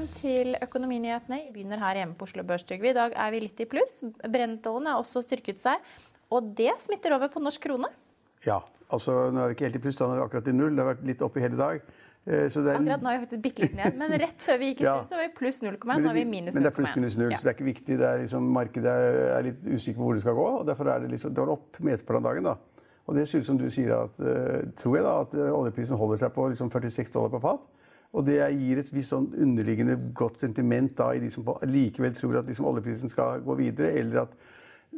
Velkommen til Økonominyhetene. Vi begynner her hjemme på Oslo Børs. I dag er vi litt i pluss. Brentoljen har også styrket seg. Og det smitter over på norsk krone. Ja. altså Nå er vi ikke helt i pluss, da er vi akkurat i null. Det har vært litt oppe i hele dag. Eh, er, Akkurat nå har vi faktisk bitte litt ned, men rett før vi gikk i Ja. så var vi pluss 0,1. men, Nå er vi minus 0,1. men det er pluss minus null, Ja. så det er ikke viktig. Det er liksom, markedet er, er litt usikker på hvor det skal gå. og Derfor er det liksom, det var opp mesteparten av dagen. da. Og det skyldes, som du sier, at, eh, tror jeg da, at eh, oljeprisen holder seg på liksom 46 dollar på fat. Og det gir et visst sånn underliggende godt sentiment da, i de som likevel tror at liksom oljeprisen skal gå videre, eller at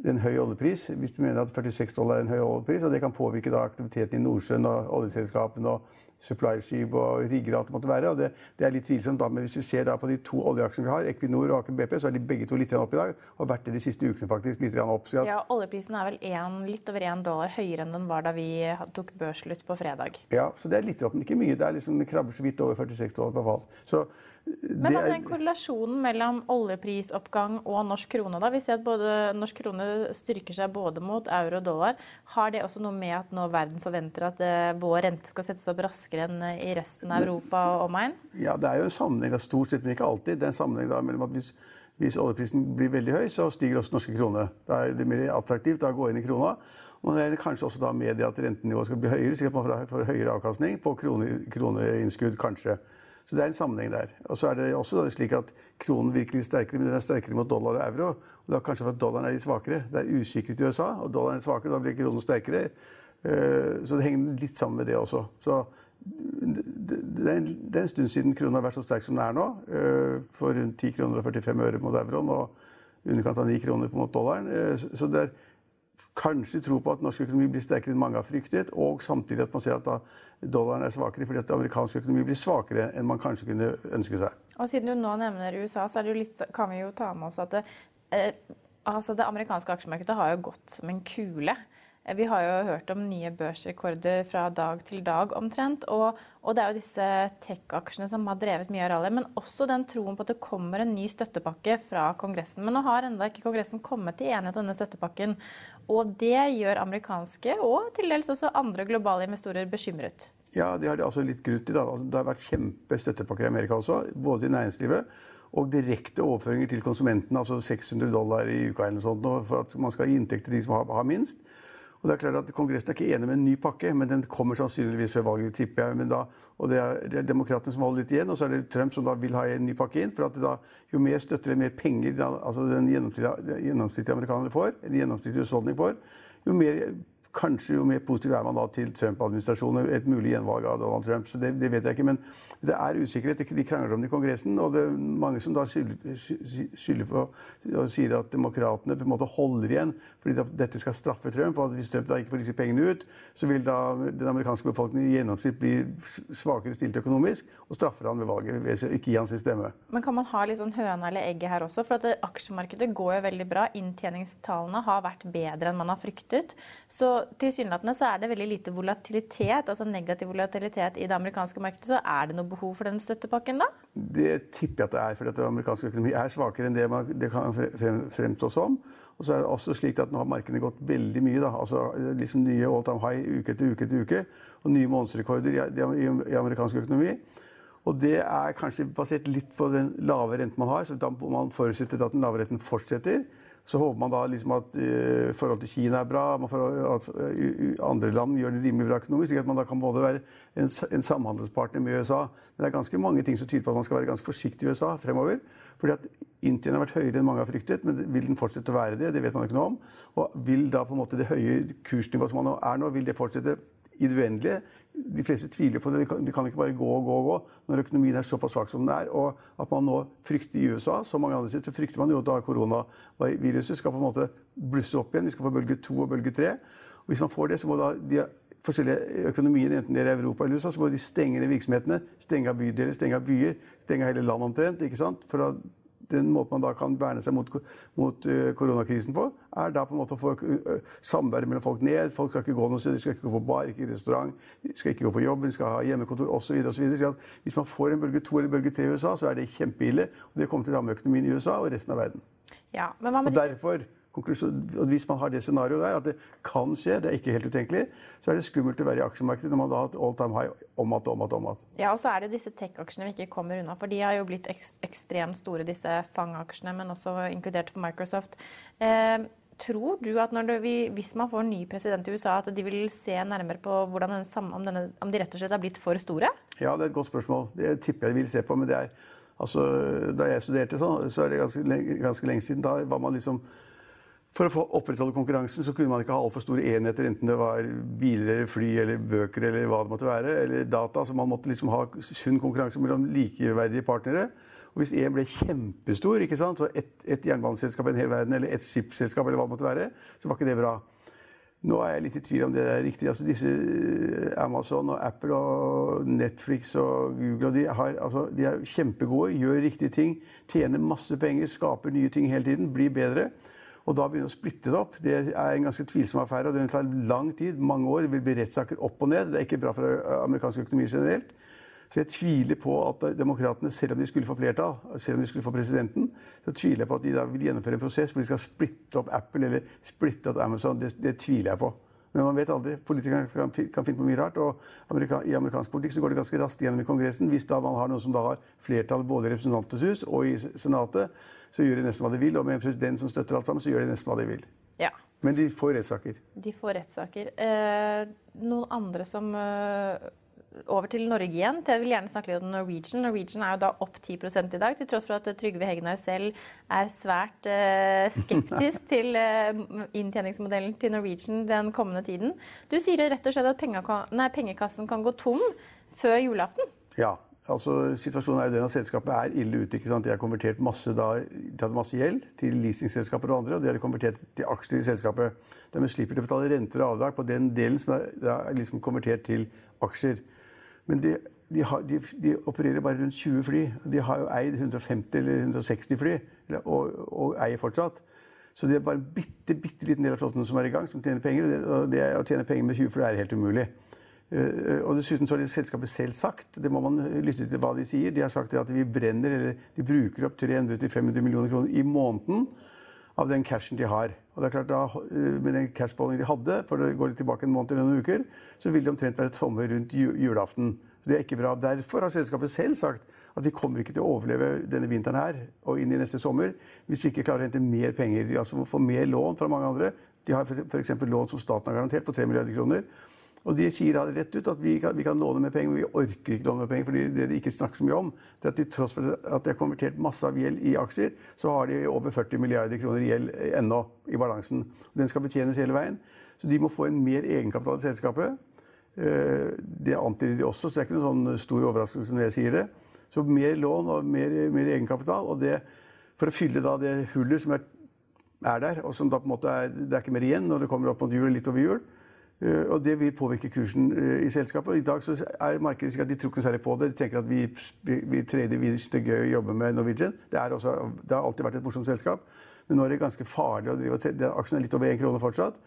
en høy oljepris, hvis du mener at 46 dollar er en høy oljepris, og det kan påvirke da aktiviteten i Nordsjøen og oljeselskapene og supply-skip og rigger og alt det måtte være. og det, det er litt tvilsomt da, Men hvis vi ser da på de to oljeaksjene vi har, Equinor og Aker BP, så er de begge to litt opp i dag. Og vært det de siste ukene faktisk. litt opp. Så ja, Oljeprisen er vel en, litt over én dollar høyere enn den var da vi tok børsslutt på fredag. ja, så det er litt opp, men ikke mye. Det er liksom, det krabber så vidt over 46 dollar på fat. Så Men er- den korrelasjonen mellom oljeprisoppgang og norsk krone? da? Vi ser at både norsk krone styrker seg både mot euro og dollar. Har det også noe med at nå verden forventer at eh, vår rente skal settes opp raskere enn i resten av Europa og omegn? Ja, det er jo en sammenheng, stort sett, men ikke alltid. Det er en sammenheng da, mellom at hvis, hvis oljeprisen blir veldig høy, så stiger også norske krone. Da er det mer attraktivt å gå inn i krona. Og det er kanskje også da med det at rentenivået skal bli høyere, slik at man får- høyere avkastning på krone, kroneinnskudd, kanskje. Så det er en sammenheng der. Og så er det også slik at kronen virker litt sterkere, men den er sterkere mot dollar og euro. Og da kanskje for at dollaren er litt svakere. Det er usikkert i USA, og dollaren er svakere, da blir kronen sterkere. Eh, Så det henger litt sammen med det også. Så det, er en, det er en stund siden kronen har vært så sterk som den er nå. eh, For rundt 10 kroner og 45 øre mot euroen og underkant av 9 kroner mot dollaren. Eh, så- det er kanskje tro på at norsk økonomi blir sterkere enn mange har fryktet, og samtidig at man ser at dollaren er svakere fordi at amerikansk økonomi blir svakere enn man kanskje kunne ønske seg. Og siden du nå nevner USA, så litt, kan vi jo ta med oss at det, eh, altså det amerikanske aksjemarkedet har jo gått som en kule. Eh, Vi har jo hørt om nye børsrekorder fra dag til dag omtrent. Og, og det er jo disse tech-aksjene som har drevet mye av rallyet. Men også den troen på at det kommer en ny støttepakke fra Kongressen. Men nå har enda ikke Kongressen kommet til enighet om denne støttepakken. Og det gjør amerikanske og til dels også andre globale investorer bekymret. Ja, det har de altså litt grutt i. da. Altså, det har vært kjempestøttepakker i Amerika også, både i næringslivet og direkte overføringer til konsumenten, altså 600 dollar i uka eller noe sånt, for at man skal gi inntekt til de som har, har minst. Og det er klart at Kongressen er ikke enig med en ny pakke, men den kommer sannsynligvis før valget, tipper jeg. Da, og det er, det demokratene som holder litt igjen, og så er det Trump som da vil ha en ny pakke inn. for at da, Jo mer støtter eller mer penger altså den gjennomsnittlige, gjennomsnittlige amerikanere får, eller gjennomsnittlige husholdning får, jo mer kanskje jo mer positiv er man da til Trump-administrasjonen. Et mulig gjenvalg av Donald Trump. så det, det vet jeg ikke, Men det er usikkerhet. De krangler om det i Kongressen. Og det er mange som da skylder, på og sier at demokratene på en måte holder igjen fordi dette skal straffe Trump. og at Hvis Trump da ikke får disse pengene ut, så vil da den amerikanske befolkningen i gjennomsnitt bli svakere stilt økonomisk og straffer han ved valget ved å ikke gi han sin stemme. Men kan man ha litt sånn høna eller egget her også? For at det, aksjemarkedet går jo veldig bra. Inntjeningstallene har vært bedre enn man har fryktet. Så tilsynelatende så er det veldig lite volatilitet, altså negativ volatilitet i det amerikanske markedet. Så er det noe behov for den støttepakken da? Det tipper jeg at det er, fordi at den amerikanske økonomi er svakere enn det det kan frem, fremstå som. Og så er det også slik at nå har markedene gått veldig mye. da, altså liksom Nye all time high uke etter uke etter uke. Og nye månedsrekorder i, amerikansk økonomi. Og det er kanskje basert litt på den lave renten man har. så da må man forutsetter at den lave renten fortsetter. Så håper man da liksom at uh, forholdet til Kina er bra, at uh, andre land gjør det rimelig bra økonomisk. slik at man da kan både være en, en, samhandelspartner med USA. Men det er ganske mange ting som tyder på at man skal være ganske forsiktig i USA fremover. Fordi at Inntjeningen har vært høyere enn mange har fryktet, men vil den fortsette å være det? Det vet man ikke noe om. Og vil da på en måte det høye kursnivået som man er nå, vil det fortsette i det uendelige? de fleste tviler på det. De kan ikke bare gå og gå og gå når økonomien er såpass svak som den er. Og at man nå frykter i USA, som mange andre steder, frykter man jo at koronaviruset skal på en måte blusse opp igjen. Vi skal få bølge to og bølge tre. Og hvis man får det, så må da de forskjellige økonomiene, enten det er Europa eller USA, så må de stenge ned virksomhetene. Stenge av bydeler, stenge av byer, stenge av hele landet omtrent. ikke sant? For da den måten man da kan verne seg mot, mot uh, koronakrisen på, er da på en måte å få uh, samværet mellom folk ned. Folk skal ikke gå noe sted, de skal ikke gå på bar, ikke i restaurant, de skal ikke gå på jobb, de skal ha hjemmekontor osv. Hvis man får en bølge to eller bølge tre i USA, så er det kjempeille. Og det kommer til å ramme økonomien i USA og resten av verden. Ja, og derfor Hvis man har det scenarioet der, at det kan skje, det er ikke helt utenkelig, så er det skummelt å være i aksjemarkedet når man har hatt all time high om igjen, om igjen, om at. Ja, og så er det disse tech-aksjene vi ikke kommer unna. For de har jo blitt ekstremt store, disse FANG-aksjene, men også inkludert på Microsoft. Eh, tror du at det, hvis man får en ny president i USA, at de vil se nærmere på denne, om, denne, om, de rett og slett er blitt for store? Ja, det er et godt spørsmål. Det tipper jeg de vil se på. Men det er, altså, da jeg studerte, så, så er det ganske, ganske lenge siden. Da var man liksom for å opprettholde konkurransen så kunne man ikke ha altfor store enheter, enten det var biler eller fly eller bøker eller hva det måtte være, eller data. Så man måtte liksom ha sunn konkurranse mellom likeverdige partnere. Og hvis én ble kjempestor, ikke sant, så ett et jernbaneselskap i en hel verden, eller ett skipsselskap, eller hva det måtte være, så var ikke det bra. Nå er jeg litt i tvil om det er riktig. Altså disse eh, Amazon og Apple og Netflix og Google de, har, altså, de er kjempegode, gjør riktige ting, tjener masse penger, skaper nye ting hele tiden, blir bedre. Og da begynne å splitte det opp, det er en ganske tvilsom affære. og Det vil ta lang tid, mange år. Det vil bli rettssaker opp og ned. Det er ikke bra for amerikansk økonomi generelt. Så jeg tviler på at demokratene, selv om de skulle få flertall, selv om de skulle få presidenten, så tviler jeg på at de da vil gjennomføre en prosess hvor de skal splitte opp Apple eller splitte opp Amazon. Det, det tviler jeg på. Men man vet aldri. Politikerne kan, kan, finne på mye rart. Og amerika, i amerikansk politikk så går det ganske raskt gjennom i Kongressen. Hvis da man har noen som da har flertall både i Representantenes hus og i Senatet, så gjør de nesten hva de vil. Og med en president som støtter alt sammen, så gjør de nesten hva de vil. Ja. Men de får rettssaker. De får rettssaker. Eh, noen andre som eh, over til Norge igjen. Jeg vil gjerne snakke litt om Norwegian. Norwegian er jo da opp 10 i dag, til tross for at Trygve Hegnar selv er svært eh, skeptisk til uh, inntjeningsmodellen til Norwegian den kommende tiden. Du sier rett og slett at nei, pengekassen kan gå tom før julaften? Ja, Altså, situasjonen er jo den at Selskapet er ille ute. ikke sant? De har konvertert masse, da, de hadde masse gjeld til leasingselskaper og andre, og de har konvertert til aksjer i selskapet. Dermed slipper de å betale renter og avdrag på den delen som er, er liksom konvertert til aksjer. Men de, de, har, de, de, opererer bare rundt 20 fly. De har jo eid 150 eller 160 fly, og, og eier fortsatt. Så det er bare en bitte, bitte liten del av flåten som er i gang, som tjener penger. Og det, å tjene penger med 20 fly er helt umulig. Eh, og dessuten så har det selskapet selv sagt, det må man lytte til hva de sier, de har sagt at vi brenner, eller de bruker opp 300-500 millioner kroner i måneden av den cashen de har. Og det er klart da, eh, Med den cashbeholdningen de hadde, for det går litt tilbake en måned eller noen uker, så vil det omtrent være et sommer rundt julaften. Så Det er ikke bra. Derfor har selskapet selv sagt at de kommer ikke til å overleve denne vinteren her og inn i neste sommer hvis de ikke klarer å hente mer penger. De altså får mer lån fra mange andre. De har f.eks. lån som staten har garantert på 3 milliarder kroner. Og de sier da rett ut at vi kan, vi kan låne mer penger, men vi orker ikke låne mer penger. fordi det de ikke snakker så mye om, det er at til tross for at de har konvertert masse av gjeld i aksjer, så har de over 40 milliarder kroner i gjeld ennå i balansen. Den skal betjenes hele veien. Så de må få en mer egenkapital i selskapet. Eh, det antyder de også, så det er ikke noen sånn stor overraskelse når jeg sier det. Så mer lån og mer, mer egenkapital. Og det, for å fylle da det hullet som er, er der, og som da på en måte er, det er ikke mer igjen når det kommer opp mot jul litt over jul, og det vil påvirke kursen eh, i selskapet. I dag så er markedet slik at de tror ikke særlig på det. De tenker at vi, vi trader videre, det er gøy å jobbe med Norwegian. Det, også, det, har alltid vært et morsomt selskap. Men nå er det ganske farlig å drive og Aksjen er litt over én krone fortsatt.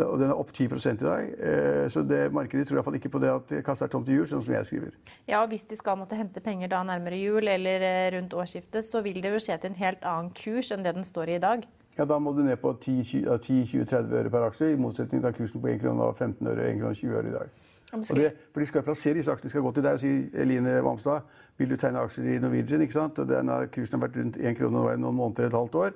Og den er opp 10 i dag. Eh, så det markedet tror iallfall ikke på det at kassa er tomt til jul, sånn som jeg skriver. Ja, og Hvis de skal måtte hente penger da nærmere jul eller rundt årsskiftet, så vil det jo skje til en helt annen kurs enn det den står i i dag ja, da må du ned på 10-20-30 øre per aksje, i motsetning til kursen på 1 krone og 15 øre, 1 krone 20 øre i dag. Og det, for De skal plassere disse aksjene. De skal gå til deg og si Eline Vamstad, vil du tegne aksjer i Norwegian? ikke sant? Og denne Kursen har vært rundt 1 krone i noen måneder, et halvt år.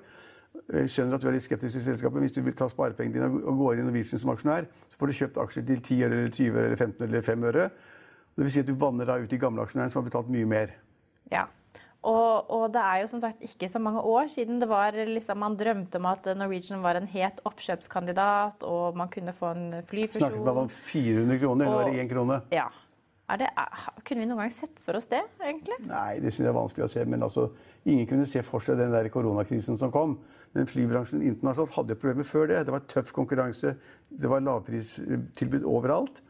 Jeg skjønner at du er litt skeptisk til selskapet. Hvis du vil ta sparepengene dine og gå inn i Norwegian som aksjonær, så får du kjøpt aksjer til 10 øre, eller 20 øre, eller 15 øre, eller 5 øre. Det vil si at du vanner da ut de gamle aksjonærene som har betalt mye mer. Ja. Og, og, det er jo som sagt ikke så mange år siden det var liksom, man drømte om at Norwegian var en het oppkjøpskandidat, og man kunne få en flyfusjon. Snakket man om 400 kroner, nå er det 1 krone. Ja. Det, kunne vi noen gang sett for oss det, egentlig? Nei, det synes jeg er vanskelig å se. Men altså, ingen kunne se for seg den der koronakrisen som kom. Men flybransjen internasjonalt hadde problemer før det. Det var tøff konkurranse. Det var lavpristilbud overalt.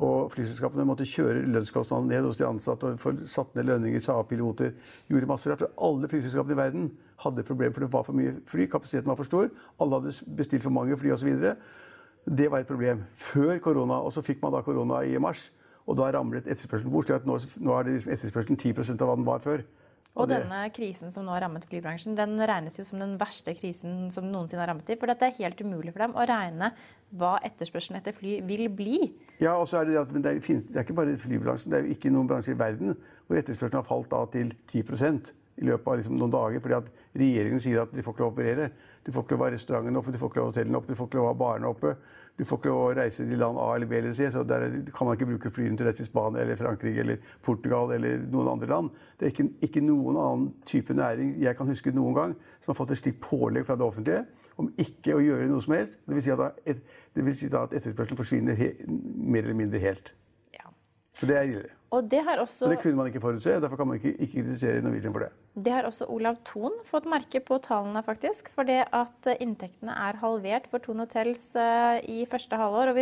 Og flyselskapene måtte kjøre lønnskostnadene ned hos de ansatte og satt ned lønninger, sa piloter, gjorde masse rart. Alle flyselskapene i verden hadde problemer, for det var for mye fly. Kapasiteten var for stor. Alle hadde bestilt for mange fly osv. Det var et problem før korona. Og så fikk man da korona i mars. Og da ramlet etterspørselen bort. Nå, nå er det liksom etterspørselen 10% av hva den var før. Og, og denne krisen som nå har rammet flybransjen, den regnes jo som den verste krisen som noensinne har rammet i. For det er helt umulig for dem å regne hva etterspørselen etter fly vil bli. Ja, og så er det det at det er, det er ikke bare flybransjen. Det er jo ikke noen bransje i verden hvor etterspørselen har falt da til 10% i løpet av liksom noen dager. fordi at regjeringen sier at de får ikke lov å operere. Du får ikke lov å ha restaurantene oppe, du får ikke lov å hotellene oppe, du får ikke lov å ha barene oppe. Du får ikke lov å reise til land A eller B eller C, så der kan man ikke bruke flyene til rett til Spania eller Frankrike eller Portugal eller noen andre land. Det er ikke, ikke, noen annen type næring jeg kan huske noen gang som har fått et slikt pålegg fra det offentlige om ikke å gjøre noe som helst. Det vil si at, et, det vil si at etterspørselen forsvinner he, mer eller mindre helt. Så det er ille. Og det, også, og det kunne man ikke forutse. Derfor kan man ikke, ikke kritisere Norwegian for det. Det har også Olav Thon fått merke på tallene, faktisk. For det at eh, inntektene er halvert for Thon Hotels uh, i første halvår. Og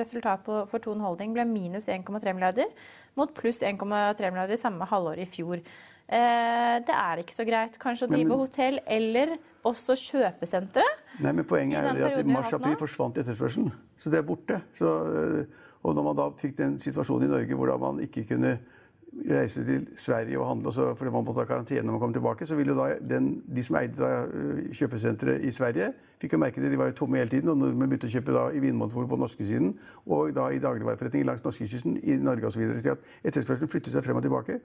resultatet for Thon Holding ble minus 1,3 milliarder mot pluss 1,3 milliarder i samme halvår i fjor. Uh, det er ikke så greit kanskje å drive Nei, men, hotell eller også kjøpesentre. Nei, men Poenget er at i mars-april forsvant etterspørselen. Så det er borte. Så... Og når man da fikk den situasjonen i Norge hvor man ikke kunne reise til Sverige og handle så, fordi man måtte ha karantene når man kom tilbake, så ville da den, de som eide da, øh, kjøpesenteret i Sverige, fikk jo merke det. De var jo tomme hele tiden, og nordmenn begynte å kjøpe da i Vinmonopolet på norskesiden og da i dagligvareforretninger langs norskekysten i Norge osv. Så at etterspørselen flyttet seg frem og tilbake.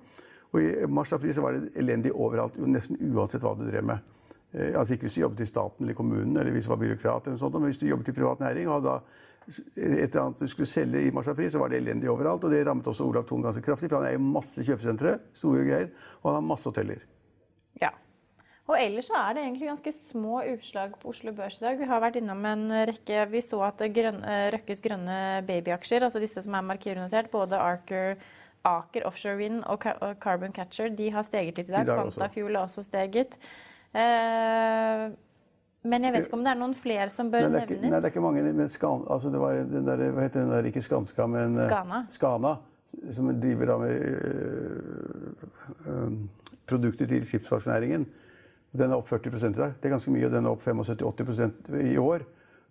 Og i mars-april så var det elendig overalt, nesten uansett hva du drev med. Eh, altså Ikke hvis du jobbet i staten eller kommunen, eller hvis du var byråkrat, eller noe sånt, men hvis du jobbet i privat næring og hadde da et eller annet du skulle selge i mars-april, så var det elendig overalt. Og det rammet også Olav Thon ganske kraftig, for han er i masse kjøpesentre, store greier, og han har masse hoteller. Ja. Og ellers så er det egentlig ganske små utslag på Oslo Børs i dag. Vi har vært innom en rekke Vi så at grønne, eh, Røkkes grønne babyaksjer, altså disse som er markernotert, både Arker, Aker Offshore Wind og Carbon Catcher, de har steget litt i dag. Quantafuel har også steget. Eh, men jeg vet ikke om det er noen flere som bør nei, nevnes? Nei, det er ikke mange. Men Skan, altså det var den der, hva heter den der, ikke Skanska, men eh, Skana. Skana som driver da med øh, øh, produkter til skipsfartsnæringen. Den er opp 40 i dag. Det er ganske mye. og Den er opp 75-80% i år.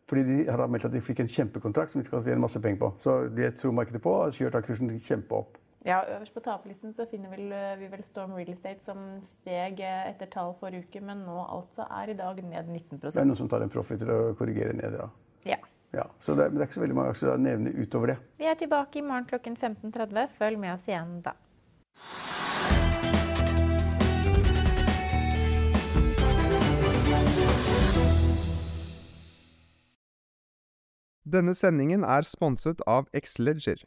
Fordi de har meldt at de fikk en kjempekontrakt som de skal tjene masse penger på. Så det tror markedet på. Har kjørt kursen kjempeopp. Ja, Øverst på taperlisten så finner vi, vi vel Storm Real Estate som steg eh, etter tall forrige uke, men nå altså er i dag ned 19 Det er noen som tar en profit til å korrigere ned, ja. ja. ja så det, men det er ikke så veldig mange aksjer å nevne utover det. Vi er tilbake i morgen klokken 15.30. Følg med oss igjen da. Denne sendingen er sponset av Xleger.